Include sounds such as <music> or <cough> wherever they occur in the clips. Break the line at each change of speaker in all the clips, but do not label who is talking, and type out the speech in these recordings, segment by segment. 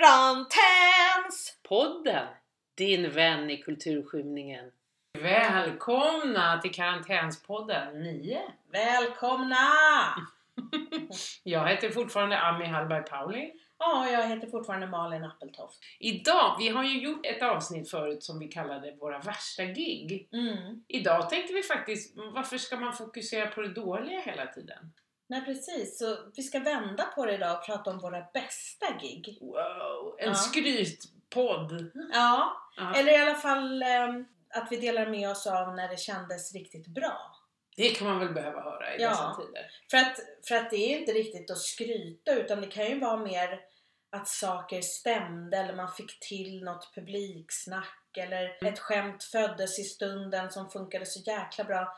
Karantäns!
Podden, din vän i kulturskymningen. Välkomna till Karantänspodden 9.
Välkomna! <laughs>
Jag heter fortfarande Ami Hallberg Pauli.
Ja, jag heter fortfarande Malin Appeltoft.
Idag, vi har ju gjort ett avsnitt förut som vi kallade våra värsta gig.
Mm.
Idag tänkte vi faktiskt, varför ska man fokusera på det dåliga hela tiden?
Nej precis, så vi ska vända på det idag och prata om våra bästa gig.
Wow, en
Ja.
skrytpodd!
Ja,
Ja.
eller i alla fall ehm, att vi delar med oss av när det kändes riktigt bra.
Det kan man väl behöva höra i
Ja.
dessa tider.
För att, för att det är inte riktigt att skryta utan det kan ju vara mer att saker stämde eller man fick till något publiksnack eller ett skämt föddes i stunden som funkade så jäkla bra.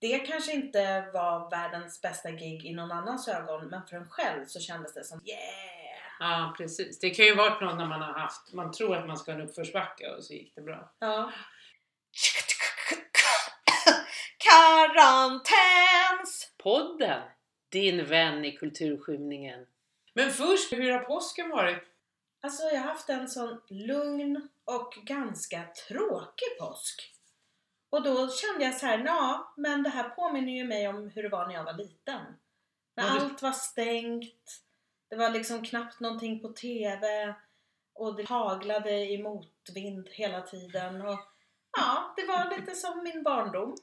Det kanske inte var världens bästa gig i någon annans ögon men för en själv så kändes det som yeah!
Ja, precis. Det kan ju varit något när man har haft, man tror att man ska ha en uppförsbacke och så gick det bra.
Ja. Karantäns!
Podden, din vän i kulturskymningen. Men först, hur har påsken varit?
Alltså jag har haft en sån lugn och ganska tråkig påsk. Och då kände jag så här, ja men det här påminner ju mig om hur det var när jag var liten. När
Ja,
allt var stängt, det var liksom knappt någonting på TV och det haglade i motvind hela tiden. Och, ja, det var lite som min barndom.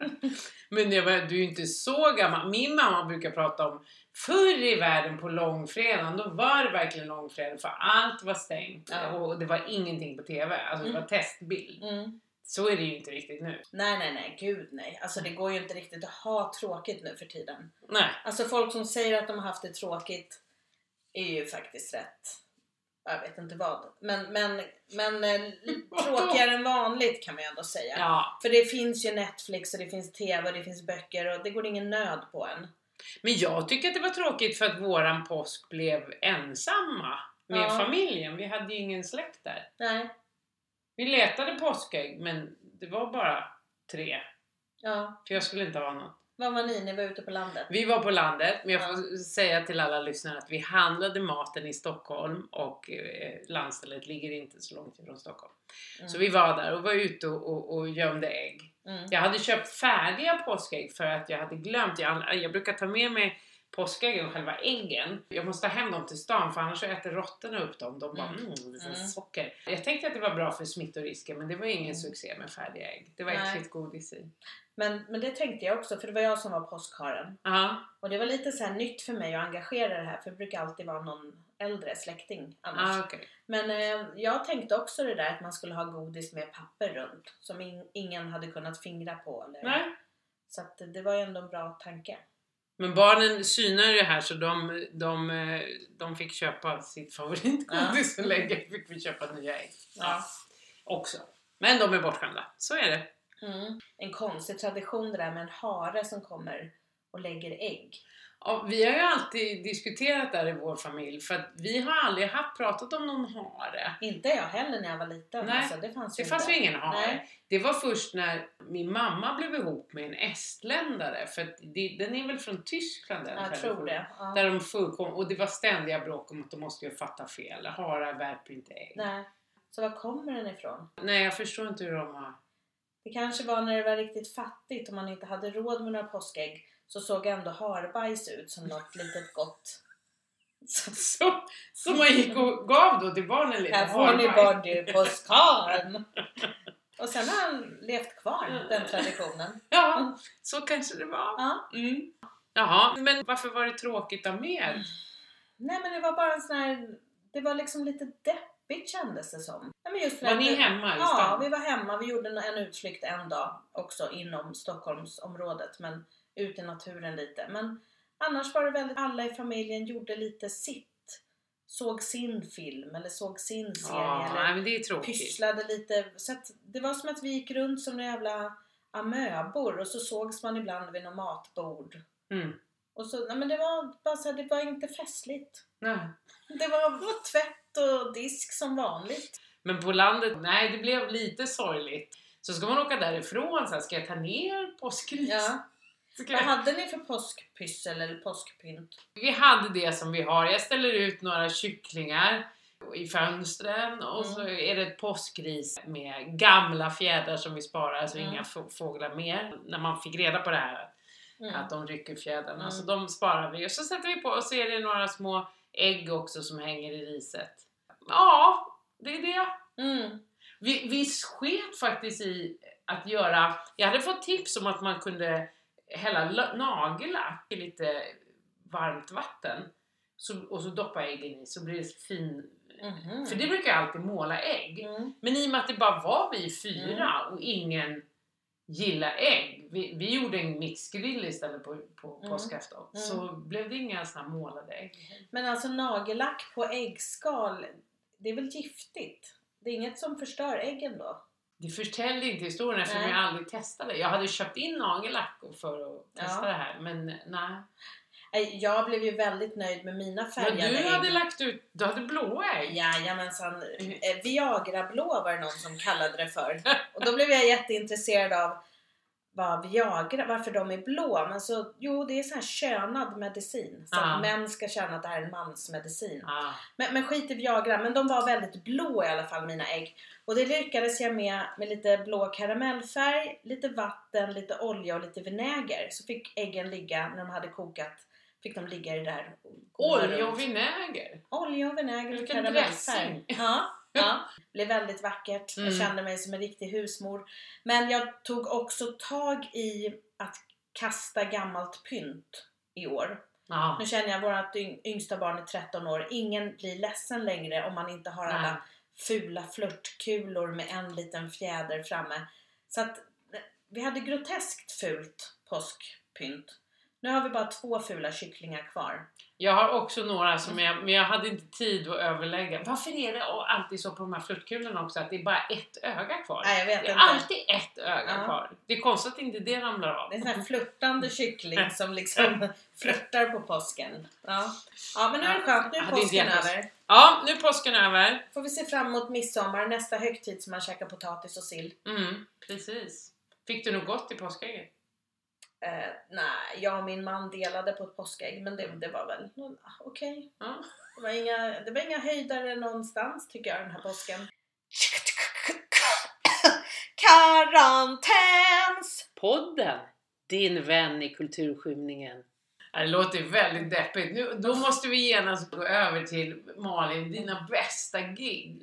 <laughs>
Men jag var, du är ju inte så gammal. Min mamma brukar prata om förr i världen på långfredagen, då var det verkligen långfredag för allt var stängt
Ja.
och det var ingenting på TV. Alltså det var testbild.
Mm.
Så är det ju inte riktigt nu.
Nej, nej, nej, gud nej. Alltså det går ju inte riktigt att ha tråkigt nu för tiden.
Nej.
Alltså folk som säger att de har haft det tråkigt är ju faktiskt rätt. Jag vet inte vad. Men, men, men eh, <laughs> tråkigare än vanligt kan man ju ändå säga.
Ja.
För det finns ju Netflix och det finns TV och det finns böcker och det går ingen nöd på en.
Men jag tycker att det var tråkigt för att våran påsk blev ensamma med
Ja.
familjen. Vi hade ju ingen släkt där.
Nej.
Vi letade påskägg men det var bara tre.
Ja.
För jag skulle inte ha något.
Vad var ni? Ni var ute på landet?
Vi var på landet, men jag
Ja.
får säga till alla lyssnare att vi handlade maten i Stockholm och eh, landstället ligger inte så långt ifrån Stockholm.
Mm.
Så vi var där och var ute och, och, och gömde ägg.
Mm.
Jag hade köpt färdiga påskägg för att jag hade glömt. Jag, jag brukar ta med mig påskäggen, själva äggen. Jag måste ta hem dem till stan för annars äter råttorna upp dem. De bara
Mm.
mm, det är
Mm.
socker. Jag tänkte att det var bra för smittorisken men det var ingen
Mm.
succé med färdiga ägg. Det var
Nej.
äckligt godis i.
Men, men det tänkte jag också för det var jag som var påskharen.
Ja,
Och det var lite så nytt för mig att engagera det här för det brukar alltid vara någon äldre släkting annars.
ah, okej.
Men eh, jag tänkte också det där att man skulle ha godis med papper runt som in, ingen hade kunnat fingra på. Eller,
Nej.
Så att det var ju ändå en bra tanke.
Men barnen synar det här så de, de, eh, de fick köpa sitt favoritgodis och lägga fick vi köpa nya ägg.
Ja.
Också. Men de är bortskämda. Så är det.
Mm. En konstig tradition det där med en hare som kommer och lägger ägg.
Ja, vi har ju alltid diskuterat där i vår familj för att vi har aldrig haft pratat om någon hare.
Inte jag heller när jag var liten.
Nej,
Alltså, det fanns
Det
ju
fanns ju ingen hare.
Nej.
Det var först när min mamma blev ihop med en estländare, för det, den är väl från Tyskland den
Jag tror det. Ja.
Där de fullkom, och det var ständiga bråk om att de måste ju fatta fel. Harar värper inte ägg. Nej.
Nej. Så var kommer den ifrån?
jag förstår inte hur de har...
Det kanske var när det var riktigt fattigt och man inte hade råd med några påskägg så såg ändå harbajs ut som något litet gott. Så,
Så, man gick och gav då till barnen lite
här får ni
harbajs.
body påskan! <laughs> Och sen har han levt kvar, den traditionen.
Ja, så kanske det var.
Ja.
Mm. Jaha, men varför var det tråkigt av mer?
Nej men det var bara en sån här, det var liksom lite deppigt kändes det som. Ja, men just
Var ni
det-
hemma i
Ja,
stan?
vi var hemma. Vi gjorde en utflykt en dag också inom Stockholmsområdet men ut i naturen lite. Men annars var det väldigt, alla i familjen gjorde lite sitt. Såg sin film eller såg sin serie
Ja,
eller
nej,
pysslade lite. Så det var som att vi gick runt som några jävla amöbor och så sågs man ibland vid något matbord.
Mm.
Och så, nej men det var bara så här, det var inte festligt.
Nej. <laughs>
Det var tvätt och disk som vanligt.
Men på landet, nej det blev lite sorgligt. Så ska man åka därifrån så här, ska jag ta ner påskris?
Ja. Vad hade ni för påskpyssel eller påskpynt?
Vi hade det som vi har. Jag ställer ut några kycklingar i fönstren och
Mm.
så är det ett påskris med gamla fjädrar som vi sparar, så
Mm.
inga få- fåglar mer. När man fick reda på det här
Mm.
att de rycker fjädrarna.
Mm.
Så de sparar vi och så sätter vi på och så är det några små ägg också som hänger i riset. Ja, det är det.
Mm.
Vi, vi sket faktiskt i att göra, jag hade fått tips om att man kunde hälla la- nagellack i lite varmt vatten så, och så doppa äggen i så blir det fin...
Mhm.
För det brukar jag alltid måla ägg.
Mm.
Men i och med att det bara var vi fyra och ingen gillar ägg. Vi, vi gjorde en mixgrill istället på, på
Mm.
påskafton.
Mm.
Så blev det inga såna målade ägg.
Men alltså nagellack på äggskal, det är väl giftigt? Det är inget som förstör äggen då?
Det förtällde inte historien eftersom
Nej.
jag aldrig testade. Jag hade köpt in nagellack för att testa
Ja.
det här men nej.
Jag blev ju väldigt nöjd med mina
Men
färgade
du
ägg.
hade lagt ut, du hade blåa ägg.
Jajamensan. Eh, Viagra-blå var det någon som kallade det för. Och då blev jag jätteintresserad av vad Viagra, varför de är blå. Men så, jo det är sån här könad medicin. Så
Ja.
att män ska känna att det här är en mansmedicin.
Ah.
Men, men skit i Viagra, men de var väldigt blå i alla fall mina ägg. Och det lyckades jag med med lite blå karamellfärg, lite vatten, lite olja och lite vinäger. Så fick äggen ligga, när de hade kokat, fick de ligga i det där.
Olja och vinäger.
Olja och vinäger och
Vilken
karamellfärg.
dressing.
Ja, ja. <laughs> Blev väldigt vackert. Jag
Mm.
kände mig som en riktig husmor. Men jag tog också tag i att kasta gammalt pynt i år.
Ja.
Nu känner jag vårt yng- yngsta barn är 13 år. Ingen blir ledsen längre om man inte har alla fula flörtkulor med en liten fjäder framme. Så att eh, vi hade groteskt fult påskpynt. Nu har vi bara två fula kycklingar kvar.
Jag har också några som jag, men jag hade inte tid att överlägga. Varför är det alltid så på de här flörtkulorna också att det är bara ett öga kvar?
Nej, jag vet
Det är
inte.
alltid ett öga
Ja.
kvar. Det är konstigt att inte det ramlar av.
Det är en sån här flörtande kyckling <laughs> som liksom <laughs> flörtar på påsken. Ja, ja men nu är det skönt. Nu är påsken över.
Ja, nu är påsken över.
Får vi se fram emot midsommar, nästa högtid som man käkar potatis och sill.
Mm, precis. Fick du något gott i påskägget?
Eh, nej, jag och min man delade på ett påskägg men det, det var väl mm, okej.
Ja.
Det, var inga, det var inga höjdare någonstans tycker jag den här påsken. Karantäns!
Podden! Din vän i kulturskymningen. Det låter väldigt deppigt. Nu, då måste vi genast gå över till Malin, dina bästa gig.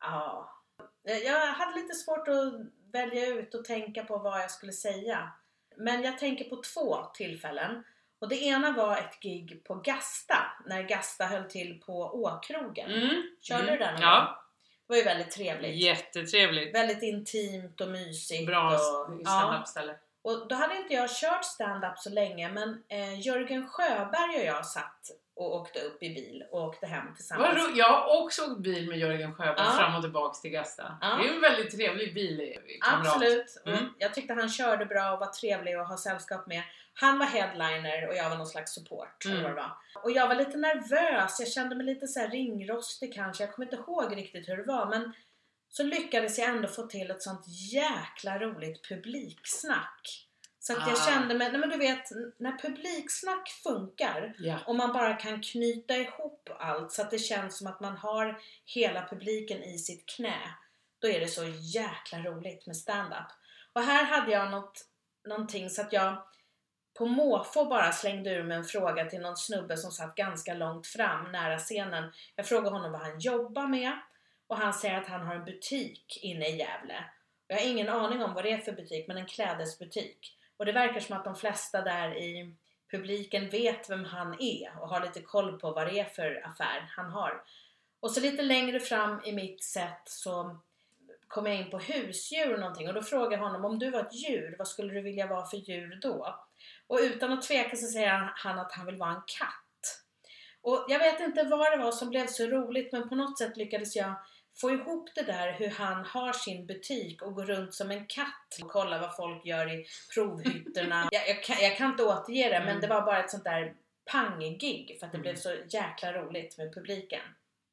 Ja. Jag hade lite svårt att välja ut och tänka på vad jag skulle säga. Men jag tänker på två tillfällen. Och det ena var ett gig på Gasta, när Gasta höll till på Åkrogen.
Mm.
Körde
mm.
du den någon gång?
Ja,
Det var ju väldigt trevligt.
jättetrevligt.
Väldigt intimt och mysigt.
Bra
och, ja.
standup-ställe.
och då hade inte jag kört stand-up så länge men eh, Jörgen Sjöberg och jag satt och åkte upp i bil och åkte hem tillsammans.
ro- Jag har också åkt bil med Jörgen Sjöberg
Ja.
fram och tillbaks till Gasta.
Ja.
Det är en väldigt trevlig bilkamrat.
Absolut.
Mm.
Och Jag tyckte han körde bra och var trevlig att ha sällskap med. Han var headliner och jag var någon slags support.
Mm.
Eller vad det var. Och jag var lite nervös, jag kände mig lite så här ringrostig kanske. Jag kommer inte ihåg riktigt hur det var men så lyckades jag ändå få till ett sånt jäkla roligt publiksnack. Så att jag
Ah.
kände mig, nej men du vet, när publiksnack funkar
Ja.
och man bara kan knyta ihop allt så att det känns som att man har hela publiken i sitt knä. Då är det så jäkla roligt med stand-up. Och här hade jag något, någonting så att jag på måfå bara slängde ur mig en fråga till någon snubbe som satt ganska långt fram nära scenen. Jag frågade honom vad han jobbar med och han säger att han har en butik inne i Gävle. Jag har ingen aning om vad det är för butik, men en klädesbutik. Och det verkar som att de flesta där i publiken vet vem han är och har lite koll på vad det är för affär han har. Och så lite längre fram i mitt sätt så kom jag in på husdjur och någonting och då frågade jag honom om du var ett djur, vad skulle du vilja vara för djur då? Och utan att tveka så säger han, att han vill vara en katt. Och jag vet inte vad det var som blev så roligt men på något sätt lyckades jag få ihop det där hur han har sin butik och går runt som en katt och kollar vad folk gör i provhytterna. <laughs> jag, jag, kan, jag kan inte återge det men
Mm.
det var bara ett sånt där panggig för att det
Mm.
blev så jäkla roligt med publiken.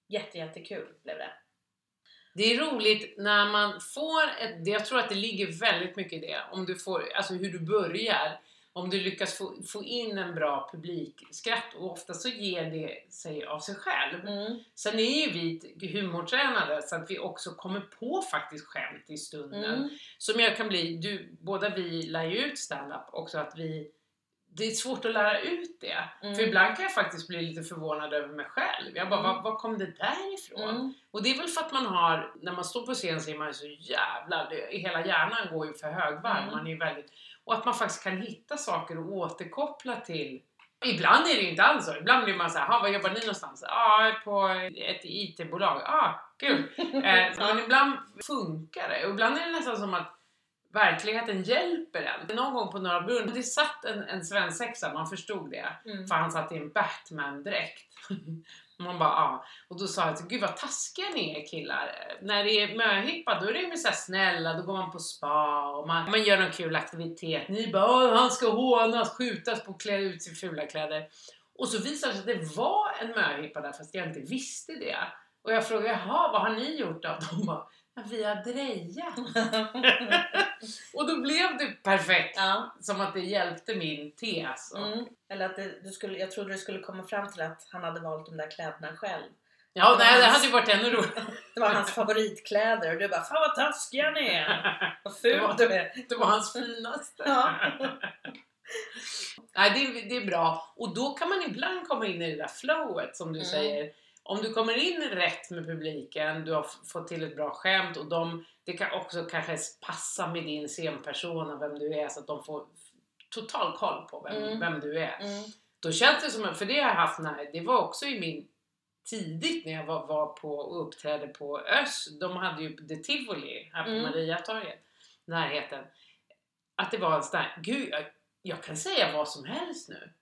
Jätte, jättekul blev det.
Det är roligt när man får ett, jag tror att det ligger väldigt mycket i det, om du får, alltså hur du börjar. Om du lyckas få, få in en bra publikskratt och ofta så ger det sig av sig själv.
Mm.
Sen är ju vi humortränade så att vi också kommer på faktiskt skämt i stunden.
Mm.
Som jag kan bli, du, båda vi lär ju ut stand-up också att vi det är svårt att lära ut det.
Mm.
För ibland kan jag faktiskt bli lite förvånad över mig själv. Jag bara,
Mm.
var, var kom det där ifrån?
Mm.
Och det är väl för att man har, när man står på scen så är man så jävla, det- hela hjärnan går ju för högvarv.
Mm.
Man är ju väldigt, och att man faktiskt kan hitta saker och återkoppla till. Ibland är det ju inte alls så. Ibland blir man så här, "Ha, vad jobbar ni någonstans? Ja, ah, på ett IT-bolag. Ah, kul! <laughs> eh, men ibland funkar det. Och ibland är det nästan som att verkligheten hjälper en. Någon gång på Norra Brunn, det satt en, en svensexa, man förstod det.
Mm.
För han satt i en Batman-dräkt. <laughs> Och Man bara, ja. Och då sa jag, gud vad taskiga ni är killar. När det är möhippa då är det ju så här snälla, då går man på spa och man, man gör någon kul aktivitet. Ni bara, han ska hånas, skjutas på att klä ut sig i fula kläder. Och så visade det sig att det var en möhippa där fast jag inte visste det. Och jag frågade, jaha vad har ni gjort då? De bara, vi har drejat. <laughs> och då blev det perfekt.
ja.
Som att det hjälpte min tes. Och-
Mm. Eller att det, du skulle, jag trodde du skulle komma fram till att han hade valt de där kläderna själv.
Ja,
Det
nej, det
hans-
hade ju varit ännu roligare. <laughs>
Det var hans favoritkläder och du bara Fan vad taskiga ni är! <laughs> Vad
Det
ful du är!
Det var hans finaste.
Ja.
Nej, det, det är bra. Och då kan man ibland komma in i det där flowet som du
Mm.
säger. Om du kommer in rätt med publiken, du har fått till ett bra skämt och de, det kan också kanske passa med din scenpersona, vem du är, så att de får total koll på vem,
Mm.
vem du är.
Mm.
Då känns det som, för det har jag haft när, det var också i min tidigt när jag var, var på och uppträdde på Ös. De hade ju The Tivoli här på
Mm.
Mariatorget, närheten. Att det var en sån där, gud jag, jag kan säga vad som helst nu.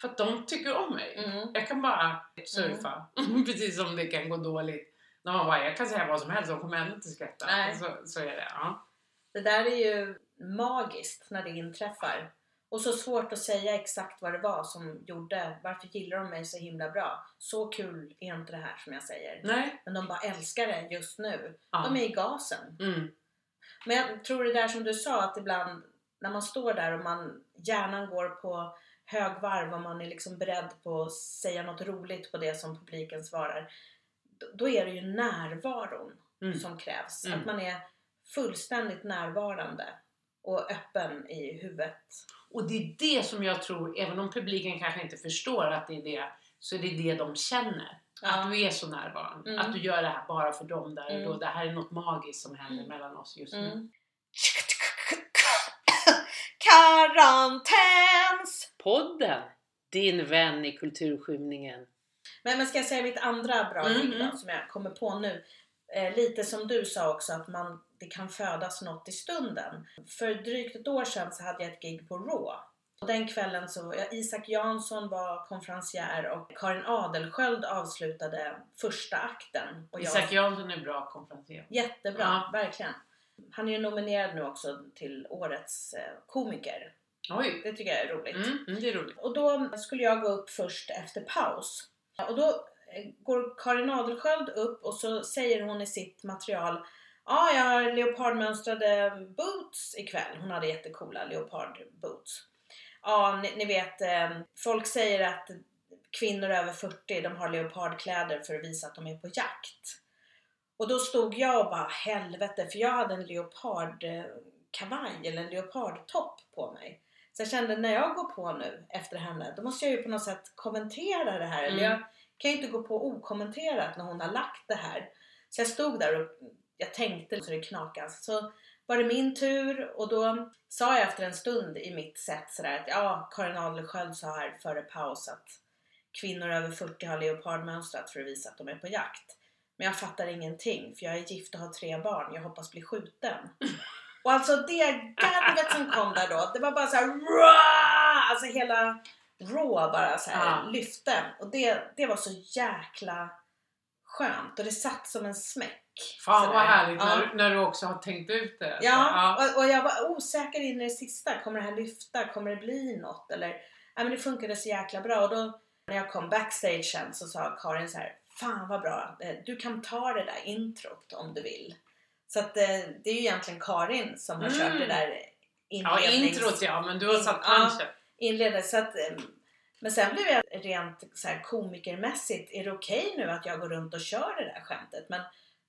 För att de tycker om mig.
Mm.
Jag kan bara surfa. <laughs> Precis som det kan gå dåligt. När man bara, jag kan säga vad som helst, de kommer ändå inte skratta.
Nej.
Så, så är det. Ja.
Det där är ju magiskt när det inträffar. Och så svårt att säga exakt vad det var som gjorde, varför gillar de mig så himla bra? Så kul är inte det här som jag säger.
Nej.
Men de bara älskar det just nu.
Ja.
De är i gasen.
Mm.
Men jag tror det där som du sa att ibland när man står där och man hjärnan går på högvarv och man är liksom beredd på att säga något roligt på det som publiken svarar. då- är det ju närvaron
Mm.
som krävs.
Mm.
Att man är fullständigt närvarande och öppen i huvudet.
Och det är det som jag tror, även om publiken kanske inte förstår att det är det, så är det det de känner.
Ja.
Att du är så närvarande.
Mm.
Att du gör det här bara för dem där och då.
Mm.
Det här är något magiskt som händer mellan oss just nu.
Karantäns!
Podden! Din vän i kulturskymningen.
Men, men ska jag säga mitt andra bra
Mm,
gig då,
mm.
som jag kommer på nu. Eh, lite som du sa också att man, det kan födas något i stunden. För drygt ett år sedan så hade jag ett gig på Raw. Och den kvällen så var jag, Isak Jansson var konferencier och Karin Adelsköld avslutade första akten. Och jag,
Isak Jansson är bra konferencier.
Jättebra,
Ja.
verkligen. Han är ju nominerad nu också till årets eh, komiker.
Oj!
Det tycker jag är roligt.
Mm, mm, det är roligt.
Och då skulle jag gå upp först efter paus. Och då eh, går Karin Adelsköld upp och så säger hon i sitt material Ja, jag har leopardmönstrade boots ikväll. Hon hade jättecoola leopardboots. Ja, ni, ni vet, eh, folk säger att kvinnor över 40 de har leopardkläder för att visa att de är på jakt. Och då stod jag och bara helvete, för jag hade en leopardkavaj eller en leopardtopp på mig. Så jag kände när jag går på nu efter henne, då måste jag ju på något sätt kommentera det här. Eller
Mm.
jag kan ju inte gå på okommenterat när hon har lagt det här. Så jag stod där och jag tänkte så det knakas. Så var det min tur och då sa jag efter en stund i mitt sätt sådär att ja, Karin Adelsköld sa här före paus att kvinnor över 40 har leopardmönstrat för att visa att de är på jakt. Men jag fattar ingenting för jag är gift och har tre barn. Jag hoppas bli skjuten. <laughs> Och alltså det garvet som kom där då, det var bara så här, "Rah!" Alltså hela raw bara så här
Ja.
lyfte. Och det, det var så jäkla skönt och det satt som en smäck.
Fan
Sådär.
vad härligt
Ja.
när, du, när du också har tänkt ut det. Så,
Ja, och, och jag var osäker in i det sista. Kommer det här lyfta? Kommer det bli något? Eller, ja, men det funkade så jäkla bra. Och då när jag kom backstage sen så sa Karin så här. Fan vad bra. Eh, Du kan ta det där introt om du vill. Så att eh, det är ju egentligen Karin som har
Mm.
kört det där
Ja,
inlednings...
introt ja, men du har satt
Ja.
punchen.
inledde så att eh, men sen blev jag rent så här komikermässigt, är det okej nu att jag går runt och kör det där skämtet? Men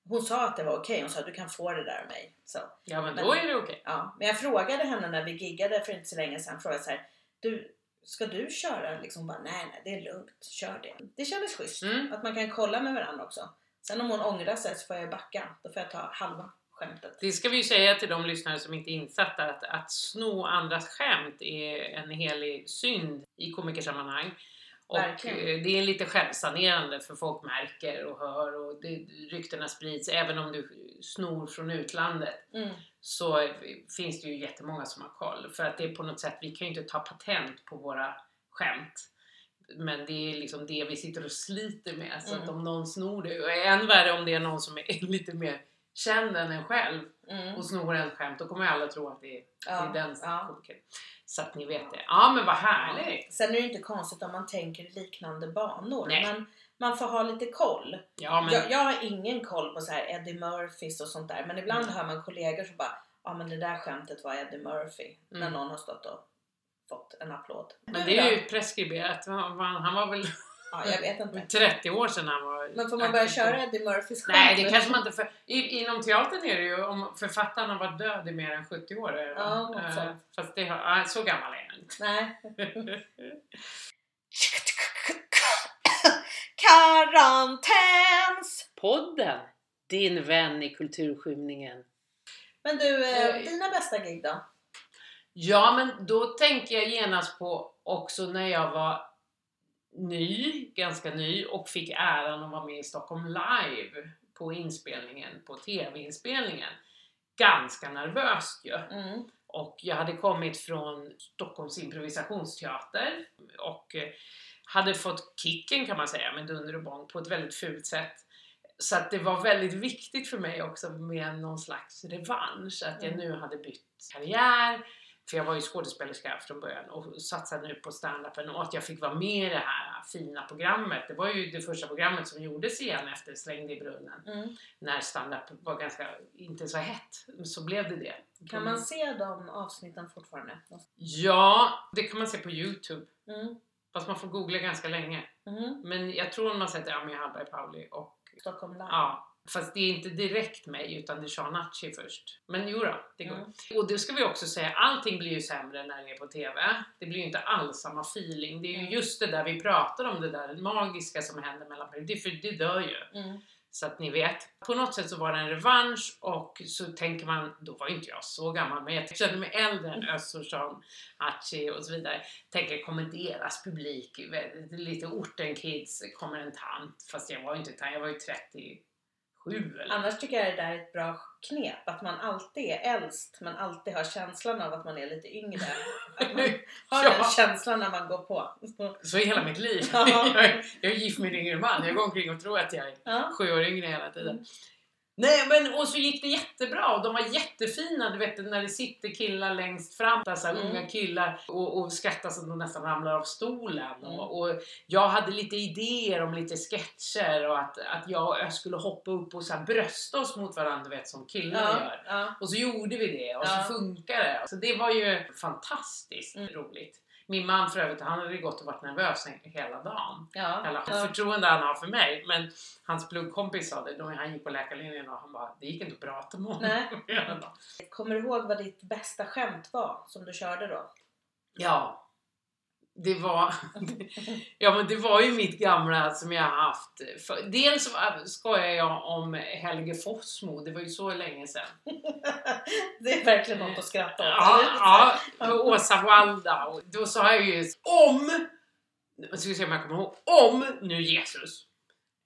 hon sa att det var okej, hon sa du kan få det där av mig. Så,
Ja, men
Men-
då är det okej.
ja. Men jag frågade henne när vi giggade för inte så länge sedan, frågade så här, du, ska du köra? Liksom bara, nej nej det är lugnt, kör det. Det kändes schysst,
Mm.
att man kan kolla med varandra också. Sen om hon ångrar sig så får jag backa, då får jag ta halva skämtet.
Det ska vi ju säga till de lyssnare som inte är insatta att, att sno andras skämt är en helig synd i komikersammanhang. Och
Verkligen.
eh, det är lite självsanerande för folk märker och hör och det, ryktena sprids. Även om du snor från utlandet
Mm.
Så finns det ju jättemånga som har koll. För att det är på något sätt, vi kan ju inte ta patent på våra skämt. Men det är liksom det vi sitter och sliter med. Så
Mm.
att om någon snor det, och än värre om det är någon som är <laughs> lite mer känd än en själv
Mm.
och snor en skämt, då kommer alla tro att det är, det är
Ja,
den
ja.
komikern. Så att ni vet det. Ja men vad härligt!
Sen är det ju inte konstigt om man tänker i liknande banor.
Nej.
Men man får ha lite koll.
Ja men
Jag, jag har ingen koll på så här Eddie Murphys och sånt där. Men ibland
Mm.
hör man kollegor som bara Ja men det där skämtet var Eddie Murphy. När
Mm.
någon har stått och fått en applåd.
Men det är ju preskriberat. Han var väl
Ja, jag vet inte.
30 år sedan han var...
Men får man börja köra Eddie Murphys skämt?
Nej, det kanske man inte... För, i, inom teatern är det ju om författaren har varit död i mer än 70 år.
Ja, sånt.
Fast det har, så gammal är jag inte.
Nej. <laughs> Karantäns!
Podden! Din vän i kulturskymningen.
Men du, eh,
Eh,
dina bästa gig då?
Ja, men då tänker jag genast på också när jag var ny, ganska ny och fick äran att vara med i Stockholm Live på inspelningen, på TV-inspelningen. Ganska nervöst ju.
Mm.
Och jag hade kommit från Stockholms improvisationsteater och eh, hade fått kicken kan man säga med dunder och bång på ett väldigt fult sätt. Så att det var väldigt viktigt för mig också med någon slags revansch. Att jag
Mm.
nu hade bytt karriär. För jag var ju skådespelerska från början och satsade nu på standupen och att jag fick vara med i det här fina programmet. Det var ju det första programmet som gjordes igen efter Slängd i brunnen.
Mm.
När standup var ganska, inte så hett. Så blev det det.
Kan man se de avsnitten fortfarande?
Ja, det kan man se på Youtube.
Mm.
Fast man får googla ganska länge.
Mm.
Men jag tror man sätter Ami Hallberg Pauli och
Stockholm Live.
ja. Fast det är inte direkt mig utan det är Shanachi först. Men jo då, det går.
Mm.
Och det ska vi också säga, allting blir ju sämre när det är på TV. Det blir ju inte alls samma feeling. Det är ju
Mm.
just det där vi pratar om, det där magiska som händer mellan det, för det dör ju.
Mm.
Så att ni vet. På något sätt så var det en revansch och så tänker man, då var ju inte jag så gammal men jag kände mig äldre än Östersson, Hachi och så vidare. Tänker, kommer deras publik, lite orten-kids, kommer en tant, fast jag var ju inte tant, jag var ju 37 eller
Annars tycker jag det där är ett bra knep. Att man alltid är äldst men alltid har känslan av att man är lite yngre. Att man <laughs> har
Ja.
den känslan när man går på.
Så i hela mitt liv.
Ja.
jag, <laughs> är, jag är gift med en yngre man, jag går omkring och tror att jag är
Ja.
sju år yngre hela tiden. Nej men och så gick det jättebra och de var jättefina, du vet när det sitter killar längst fram, alltså
Mm.
unga killar och, och skrattar så att de nästan ramlar av stolen.
Mm.
Och, och jag hade lite idéer om lite sketcher och att, att jag och Ö skulle hoppa upp och så här brösta oss mot varandra, du vet som killar
Ja.
gör.
Ja.
Och så gjorde vi det och
Ja.
så funkade det. Så det var ju fantastiskt
Mm.
roligt. Min man för övrigt, han hade gått och varit nervös hela dagen.
Ja.
Eller
Ja.
förtroende han har för mig. Men hans pluggkompis sa det, då han gick på läkarlinjen och han bara, det gick inte att prata med honom <laughs> hela.
Kommer du ihåg vad ditt bästa skämt var som du körde då?
Ja. Det var, ja men det var ju mitt gamla som jag har haft. För, dels skojar jag om Helge Fossmo, det var ju så länge sedan. <laughs>
det är verkligen något att skratta åt.
Ja, ja, Åsa Walda. Och då sa jag ju om, jag ska se om jag kommer ihåg, om nu Jesus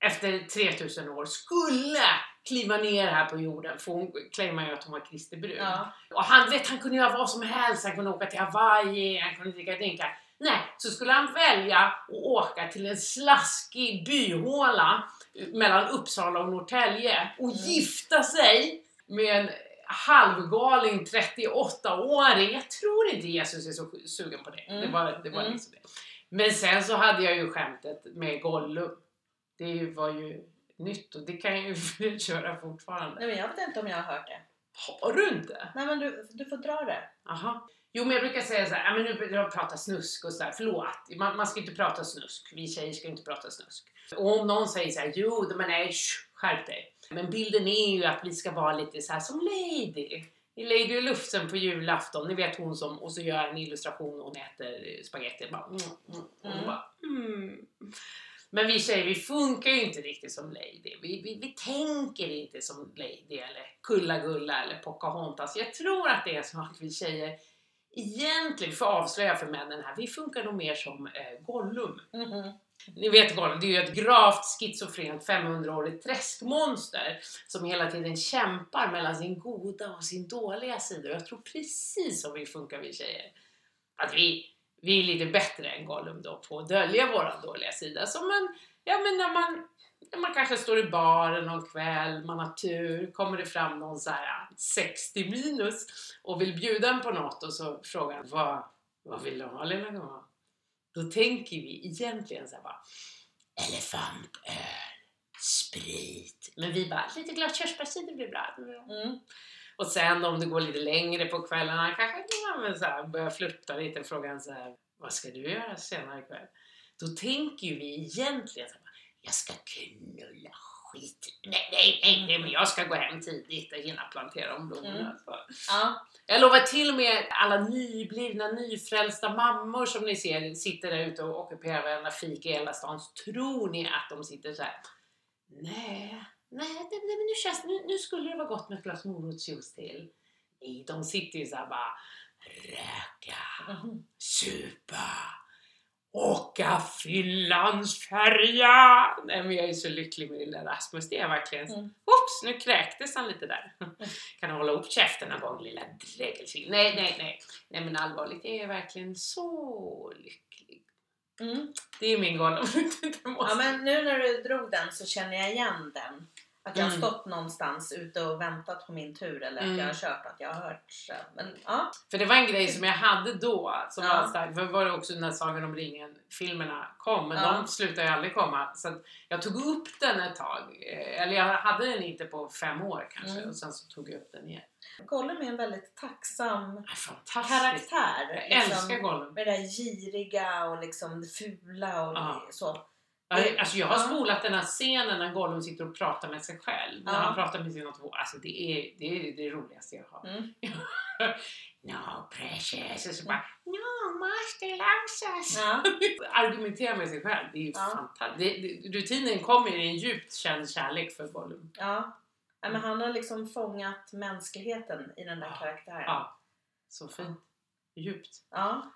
efter 3000 år skulle kliva ner här på jorden, för hon claimar ju att hon var Kristi brud.
Ja.
Och han, vet, han kunde göra vad som helst, han kunde åka till Hawaii, han kunde dricka drinkar. Nej, så skulle han välja att åka till en slaskig byhåla mellan Uppsala och Norrtälje och
Mm.
gifta sig med en halvgalning 38-åring. Jag tror inte Jesus är så sugen på det.
Mm.
Det var, det var
Mm.
liksom det. Men sen så hade jag ju skämtet med Gollum. Det var ju nytt och det kan jag ju <laughs> köra fortfarande.
Nej, men jag vet inte om jag har hört det.
Har du inte?
Nej men du, du får dra det.
Aha. Jo men jag brukar säga så här, men nu jag pratar snusk och sådär, förlåt. Man, man ska inte prata snusk, vi tjejer ska inte prata snusk. Och om någon säger så här, jo men nej, sh, skärp dig. Men bilden är ju att vi ska vara lite så här som Lady. I Lady och Lufsen på julafton, ni vet hon som, och så gör en illustration och hon äter spagetti. Bara, mm, mm, och
Mm.
bara, mm. Men vi tjejer, vi funkar ju inte riktigt som Lady. Vi, vi, vi tänker inte som Lady eller Kulla-Gulla eller Pocahontas. Jag tror att det är så att vi tjejer egentligen, för att avslöja för männen här, vi funkar nog mer som eh, Gollum.
Mhm.
Ni vet Gollum, det är ju ett gravt schizofrent 500-årigt träskmonster som hela tiden kämpar mellan sin goda och sin dåliga sida. Och jag tror precis som vi funkar vi tjejer. Att vi, vi är lite bättre än Gollum då på att dölja våran dåliga sida. Som man, ja men när man, man kanske står i baren någon kväll, man har tur, kommer det fram någon så här 60 minus och vill bjuda en på något och så frågar han vad, vad vill du ha lilla gumman? Då tänker vi egentligen så här bara elefantöl, sprit. Men vi bara, lite glas körsbärscider blir bra.
Mm.
Och sen om det går lite längre på kvällarna kanske ja, men så här, börjar flirta lite och frågar så här, vad ska du göra senare ikväll? Då tänker ju vi egentligen så här, jag ska knulla skit. Nej, nej, nej, nej, men jag ska gå hem tidigt och hinna plantera om blommorna.
Mm. Ja.
Jag lovar till och med alla nyblivna, nyfrälsta mammor som ni ser sitter där ute och ockuperar varenda fik i hela stan. Så tror ni att de sitter så här. Nej, nej, det, det, men nu, känns, nu, nu skulle det vara gott med ett glas morotsjuice till. Nej, de sitter ju så bara röka,
Mhm.
supa, åka fyllans färja. Nej men jag är så lycklig med lilla Rasmus, det är jag verkligen.
Mm.
Oops, nu kräktes han lite där. <laughs> Kan du hålla upp käften någon gång lilla drägelsvin? Nej, nej, nej. Nej men allvarligt, jag är verkligen så lycklig.
Mm.
Det är min <laughs> måste-
Ja men nu när du drog den så känner jag igen den. Att jag har
Mm.
stått någonstans ute och väntat på min tur eller att
Mm.
jag har kört att jag har hört. Men ja.
För det var en grej som jag hade då, som
Ja.
var stark. För det var det också när Sagan om ringen-filmerna kom, men
Ja.
de slutade ju aldrig komma. Så jag tog upp den ett tag. Eh, Eller jag hade den inte på fem år kanske,
Mm.
och sen så tog jag upp den igen.
Gollum är en väldigt tacksam karaktär.
Jag
liksom,
älskar Gollum.
Med det där giriga och liksom det fula och
Ja.
så.
Alltså jag har spolat den här scenen när Gollum sitter och pratar med sig själv. När han pratar med sina två. Alltså det är det, är det roligaste jag har.
Mm. <laughs>
no precious. Och så bara No master loves us. <laughs> Argumentera med sig själv. Det är ju fantastiskt. Rutinen kommer i en djupt känd kärlek för Gollum.
Ja. ja men han har liksom fångat mänskligheten i den där karaktären.
Ja. Så fint. Djupt.
Ja.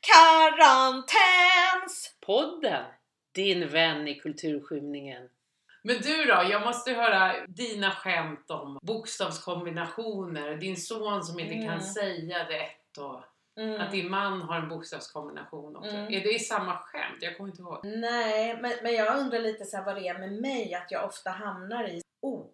Karantäns!
Podden. Din vän i kulturskymningen. Men du då? Jag måste höra dina skämt om bokstavskombinationer. Din son som inte
Mm.
kan säga rätt och
Mm.
att din man har en bokstavskombination också.
Mm.
Är det samma skämt? Jag kommer inte ihåg.
Nej, men, men jag undrar lite så här vad det är med mig att jag ofta hamnar i ord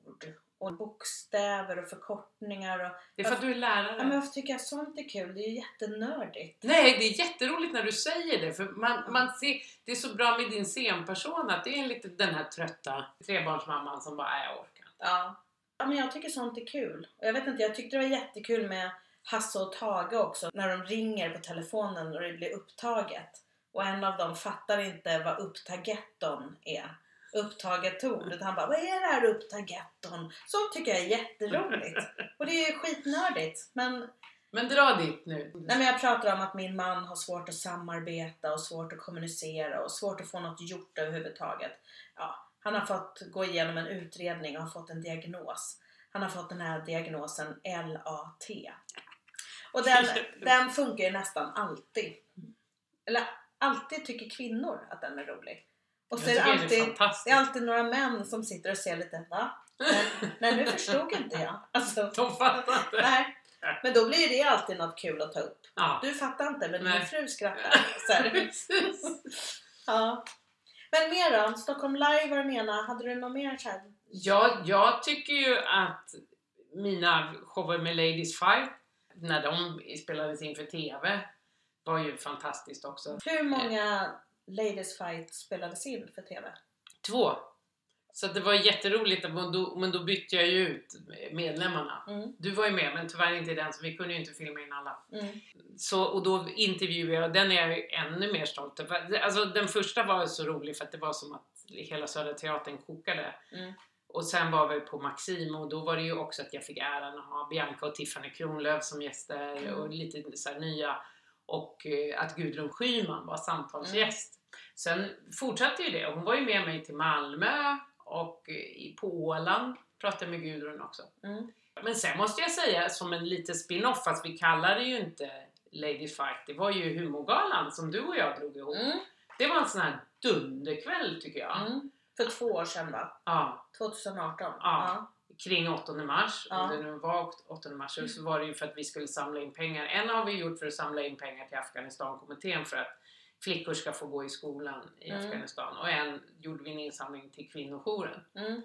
och bokstäver och förkortningar och
Det är för att du är lärare.
ja, men varför tycker jag sånt är kul? Det är ju jättenördigt.
Nej, det är jätteroligt när du säger det. För man, man ser, det är så bra med din scenperson att det är lite den här trötta trebarnsmamman som bara, nej jag orkar inte.
Ja. ja, men jag tycker sånt är kul. Och jag vet inte, jag tyckte det var jättekul med Hasse och Tage också när de ringer på telefonen och det blir upptaget. Och en av dem fattar inte vad upptagetton är. Upptaget. Utan han bara, vad är det här upptagetton? Sånt tycker jag är jätteroligt. Och det är ju skitnördigt. Men,
Men dra dit nu.
nej, men jag pratar om att min man har svårt att samarbeta och svårt att kommunicera och svårt att få något gjort överhuvudtaget. Ja, han har fått gå igenom en utredning och har fått en diagnos. Han har fått den här diagnosen LAT. Och den, <laughs> den funkar ju nästan alltid. Eller alltid tycker kvinnor att den är rolig. Och så är det alltid,
det är
det är alltid några män som sitter och ser lite va? Men, nej nu förstod inte jag. Alltså, <laughs>
De fattar inte.
nej. Men då blir det alltid något kul att ta upp.
Ja.
Du fattar inte men
Nej.
din fru skrattar. <laughs> Så. Ja. Men mer då? Stockholm Live var den ena. Hade du något mer här?
Ja, jag tycker ju att mina shower med Ladies Fight, när de spelades in för TV, var ju fantastiskt också.
Hur många Ladies Fight spelades in för TV?
Två. Så det var jätteroligt, men då, men då bytte jag ju ut medlemmarna.
Mm.
Du var ju med, men tyvärr inte i den, så vi kunde ju inte filma in alla.
Mm.
Så, och då intervjuade jag, den är jag ännu mer stolt över. Alltså den första var så rolig för att det var som att hela Södra Teatern kokade.
Mm.
Och sen var vi på Maxim och då var det ju också att jag fick äran att ha Bianca och Tiffany Kronlöf som gäster
Mm.
och lite så här nya. Och eh, att Gudrun Schyman var samtalsgäst. Sen fortsatte ju det. Hon var ju med mig till Malmö och eh, i- på Åland pratade med Gudrun också.
Mm.
Men sen måste jag säga som en liten spin-off, fast vi kallar det ju inte Lady Fight. Det var ju humorgalan som du och jag drog ihop.
Mm.
Det var en sån här dunderkväll tycker jag.
Mm. För två år sedan va?
Ja,
2018?
Ja. Kring 8 mars,
Ja.
om det nu var 8 mars, så var det ju för att vi skulle samla in pengar. En har vi gjort för att samla in pengar till Afghanistankommittén för att flickor ska få gå i skolan i
Mm.
Afghanistan. Och en gjorde vi en insamling till kvinnojouren.
Mm.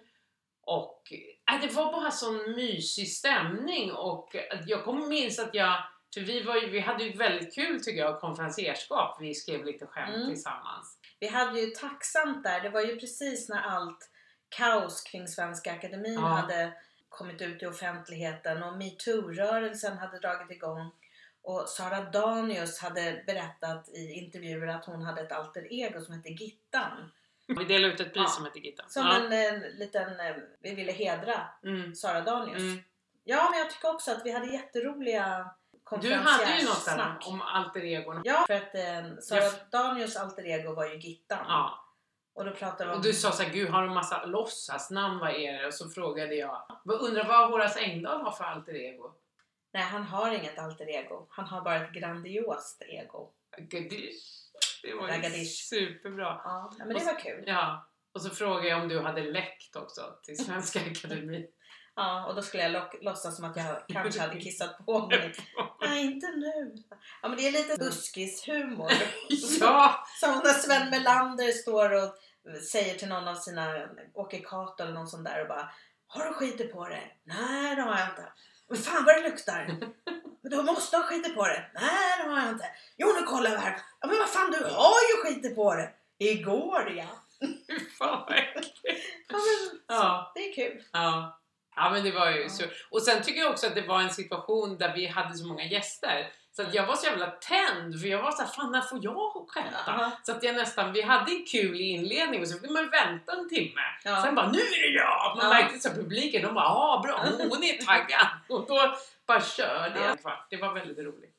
Och äh, det var bara sån mysig stämning och jag kommer minns att jag, för vi, var ju, vi hade ju väldigt kul tycker jag, konferenserskap. Vi skrev lite skämt
Mm.
tillsammans.
Vi hade ju tacksamt där, det var ju precis när allt kaos kring Svenska Akademin
Ja.
hade kommit ut i offentligheten och metoo-rörelsen hade dragit igång. Och Sara Danius hade berättat i intervjuer att hon hade ett alter ego som hette Gittan.
Vi delade ut ett pris
Ja.
som hette Gitta.
Som
Ja.
en, en liten, eh, vi ville hedra
Mm.
Sara Danius.
Mm.
Ja, men jag tycker också att vi hade jätteroliga
Du hade ju något
konferenciersnack.
om alter egon.
Ja, för att eh, Sara
Jag
Danius alter ego var ju Gittan.
Ja.
Och då pratade om...
Och du sa såhär, gud har du massa låtsasnamn, vad är det? Och så frågade jag, undrar vad Horace Engdahl har för alter ego?
Nej, han har inget alter ego. Han har bara ett grandiost ego.
Gadish. Det var
Ragadish.
superbra.
Ja, men det var kul.
Ja. Och så frågade jag om du hade läckt också till Svenska <laughs> Akademin.
Ja, och då skulle jag lock- låtsas som att jag kanske hade kissat på <laughs> mig. Nej, inte nu. Ja, men det är lite buskishumor. <laughs>
ja!
Som när Sven Melander står och säger till någon av sina, Åke Cato eller någon sån där och bara Har du skitit på det? Nej, det har jag inte. Men fan vad det luktar! Du måste ha skitit på det. Nej, det har jag inte. Jo, nu kollar vi här. Ja, men vad fan, du har ju skitit på det. Igår ja.
Fy <laughs> fan vad äckligt.
Ja, men,
Ja.
Det är kul.
Ja. Ja men det var ju
Ja.
så. Och sen tycker jag också att det var en situation där vi hade så många gäster. Så att jag var så jävla tänd för jag var så här, fan när får jag skämta?
Ja.
Så att jag nästan, vi hade en kul i inledningen och så fick man vänta en timme.
Ja.
Sen bara, nu är det jag! Man
Ja.
märkte så publiken, de bara, ja bra, hon, <laughs> hon är taggad. Och då bara körde jag en kvart. Det var väldigt roligt.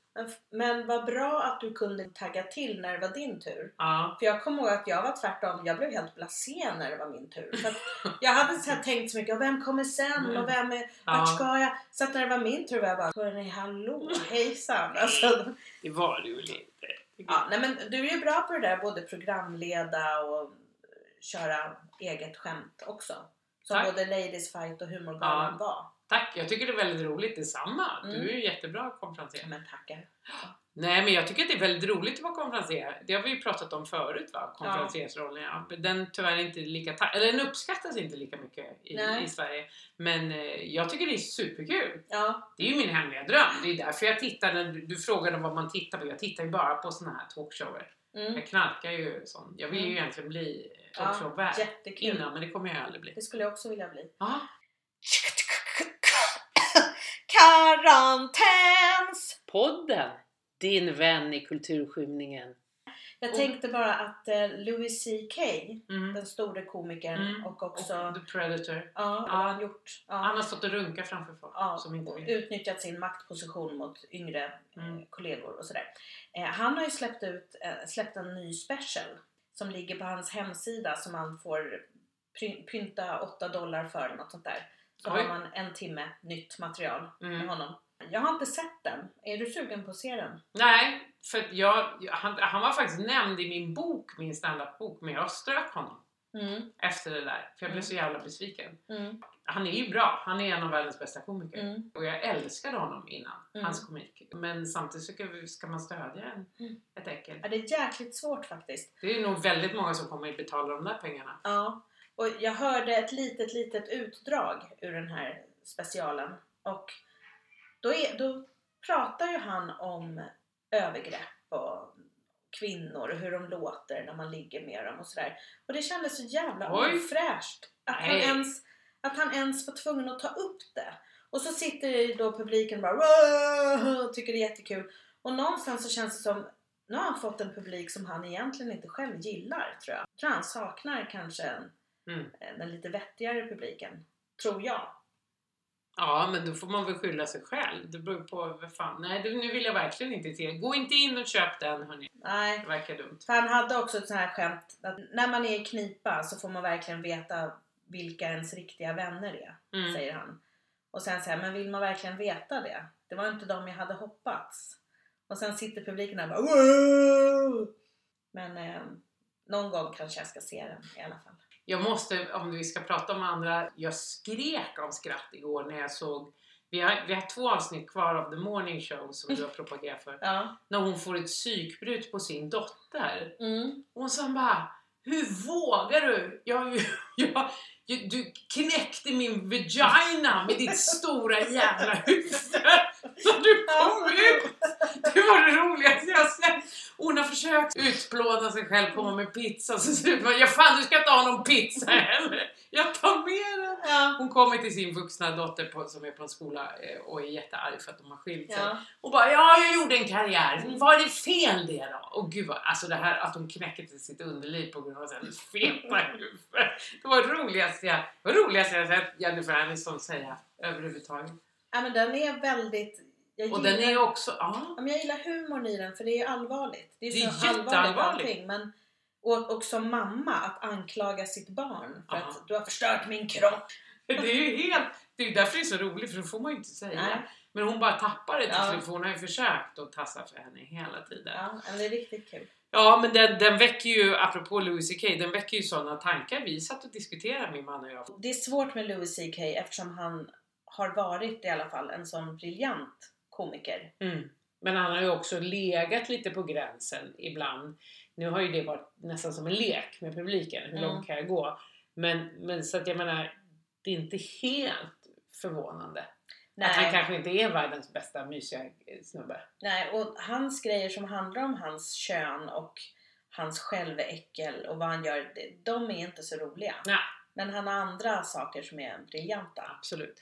Men, vad bra att du kunde tagga till när det var din tur.
Ja.
För jag kommer ihåg att jag var tvärtom. Jag blev helt blasé när det var min tur. För <laughs> jag hade så tänkt så mycket. Vem kommer sen? Och vem är, vart
Ja.
ska jag? Så att när det var min tur var jag bara Hörni hallå <laughs> hejsan. Alltså,
Det var det ju lite.
ja, nej, men du är ju bra på det där. Både programleda och köra eget skämt också. Som
Tack.
både Ladies Fight och Humorgalan var.
Tack, jag tycker det är väldigt roligt. Detsamma.
Mm.
Du är ju jättebra konferencier.
Men tackar.
Nej, men jag tycker att det är väldigt roligt att vara konferencier. Det har vi ju pratat om förut, va? Konferenciersrollen. Ja. Den tyvärr inte lika eller den uppskattas inte lika mycket i, i Sverige. Men eh, jag tycker det är superkul.
Ja,
Det är ju min hemliga dröm. Det är därför jag tittar, när du, du frågade vad man tittar på. Jag tittar ju bara på såna här talkshower.
mm,
Jag knarkar ju sån. Jag vill ju
Mm.
egentligen bli
ja
talkshow-värd
jättekul.
innan, men det kommer jag aldrig bli.
Det skulle jag också vilja bli.
Ja,
Karantäns!
podden! Din vän i kulturskymningen.
Jag tänkte bara att eh, Louis CK,
Mm.
den store komikern
Mm.
och också...
Och The Predator.
ja, har han gjort? Ja,
Han har stått och runkat framför folk
ja,
som inte vill.
utnyttjat sin maktposition mot yngre eh,
Mm.
kollegor och sådär. Eh, han har ju släppt, ut, eh, släppt en ny special som ligger på hans hemsida som man får pynta 8 dollar för, något sånt där. Så
Oj.
har man en timme nytt material med
Mm.
honom. Jag har inte sett den. Är du sugen på att se den?
Nej, för jag, han, han var faktiskt nämnd i min bok, min standup-bok, men jag strök honom
Mm,
efter det där. För jag blev
Mm.
så jävla besviken.
mm,
Han är ju bra, han är en av världens bästa komiker.
mm.
Och jag älskade honom innan,
Mm.
hans komik. Men samtidigt så ska man stödja en,
Mm.
ett äckel.
Ja, det är jäkligt svårt faktiskt.
Det är nog väldigt många som kommer att betala de där pengarna.
Ja, och jag hörde ett litet, litet utdrag ur den här specialen. Och då, är, då pratar ju han om övergrepp och kvinnor och hur de låter när man ligger med dem och sådär. Och det kändes så jävla
Oj.
ofräscht att han, ens, att han ens var tvungen att ta upp det. Och så sitter då publiken och bara och tycker det är jättekul. Och någonstans så känns det som nu har han fått en publik som han egentligen inte själv gillar tror jag. Jag tror han saknar kanske en,
Mm.
den lite vettigare publiken. Tror jag.
Ja, men då får man väl skylla sig själv. Det beror på vad fan. Nej, nu vill jag verkligen inte till. Gå inte in och köp den hörni.
Nej,
Det verkar dumt.
För han hade också ett sånt här skämt att när man är i knipa så får man verkligen veta vilka ens riktiga vänner är,
Mm.
säger han. Och sen säger men vill man verkligen veta det? Det var inte de jag hade hoppats. Och sen sitter publiken där och bara wow! Men eh, någon gång kanske jag ska se den i alla fall.
Jag måste, om vi ska prata om andra, jag skrek av skratt igår när jag såg vi har, vi har två avsnitt kvar av The Morning Show som du har propagerat för. <laughs>
Ja.
När hon får ett psykbryt på sin dotter.
Mm.
Och sen bara, hur vågar du? Jag, <laughs> jag, jag, du knäckte min vagina med ditt stora jävla huvud. Så du kom ut! Det var det roligaste jag sett. Hon har försökt utplåna sig själv, komma med pizza. Så så bara, ja fan du ska inte ha någon pizza heller. Jag tar med den. Hon kommer till sin vuxna dotter på, som är på en skola eh, och är jättearg för att de har skilt sig.
Ja.
Och bara ja, jag gjorde en karriär. Var det fel det då? Och gud vad, alltså det här att hon knäcker till sitt underliv på grund av hennes <laughs> feta huvud. Det var det roligaste jag, det var det roligaste jag sett Jennifer Aniston säga överhuvudtaget.
ja men den är väldigt... Jag
Och
gillar,
den är också, ja.
ja, men jag gillar humorn i den för det är allvarligt. Det är,
Det är
så allvarligt allting. Men, och, och som mamma att anklaga sitt barn för
Ja.
att du har förstört min kropp. <laughs>
Det är ju helt, det är därför det är så roligt för det får man ju inte säga.
Nej.
Men hon bara tappar det till
Ja.
slut för hon har ju försökt att tassa för henne hela tiden.
Ja, men det är riktigt kul.
Ja, men den, den väcker ju, apropå Louis CK, den väcker ju sådana tankar. Vi satt och diskuterade min man och jag.
Det är svårt med Louis CK eftersom han har varit i alla fall en sån briljant komiker.
Mm. Men han har ju också legat lite på gränsen ibland. Nu har ju det varit nästan som en lek med publiken. Hur
Mm.
långt kan jag gå? Men, men så att jag menar, det är inte helt förvånande. Att han
Nej,
kanske inte är världens bästa mysiga snubbe.
nej, och hans grejer som handlar om hans kön och hans själväckel och vad han gör, de är inte så roliga.
Nej.
Men han har andra saker som är briljanta.
Absolut.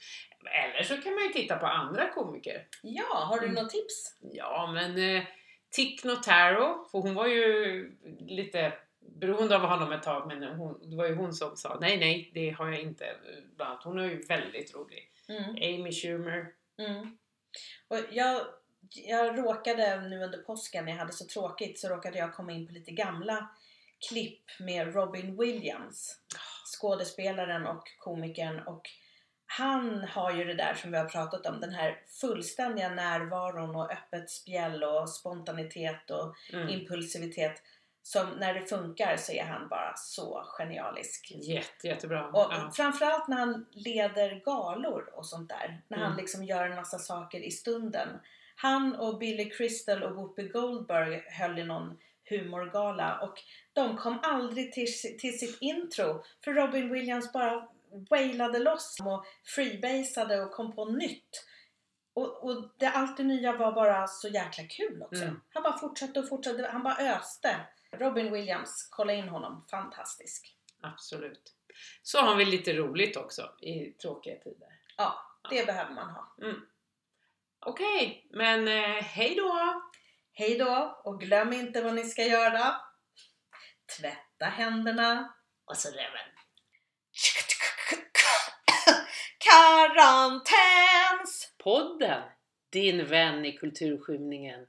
Eller så kan man ju titta på andra komiker.
Ja, har du
Mm.
något tips?
Ja, men eh, Tick Notaro, för hon var ju lite beroende av honom ett tag, men hon, det var ju hon som sa nej, nej, det har jag inte. Bland annat. Hon är ju väldigt rolig.
Mm.
Amy Schumer.
Mm. Och jag, jag råkade nu under påsken, när jag hade så tråkigt, så råkade jag komma in på lite gamla klipp med Robin Williams. Skådespelaren och komikern. Och han har ju det där som vi har pratat om, den här fullständiga närvaron och öppet spjäll och spontanitet och
Mm.
impulsivitet. Som när det funkar så är han bara så genialisk.
Jätte, jättebra.
Och
ja.
framförallt när han leder galor och sånt där. När han
Mm.
liksom gör en massa saker i stunden. Han och Billy Crystal och Whoopi Goldberg höll i någon humorgala och de kom aldrig till, till sitt intro för Robin Williams bara wailade loss och freebasade och kom på nytt. Och, och det allt det nya var bara så jäkla kul också.
Mm.
Han bara fortsatte och fortsatte, han bara öste. Robin Williams, kolla in honom, fantastisk.
Absolut. Så har vi lite roligt också i tråkiga tider.
Ja, det behöver man ha.
Okej, men eh, hej då!
Hej då och glöm inte vad ni ska göra. Tvätta händerna.
Och så reven.
Karantäns!
Podden, din vän i kulturskymningen.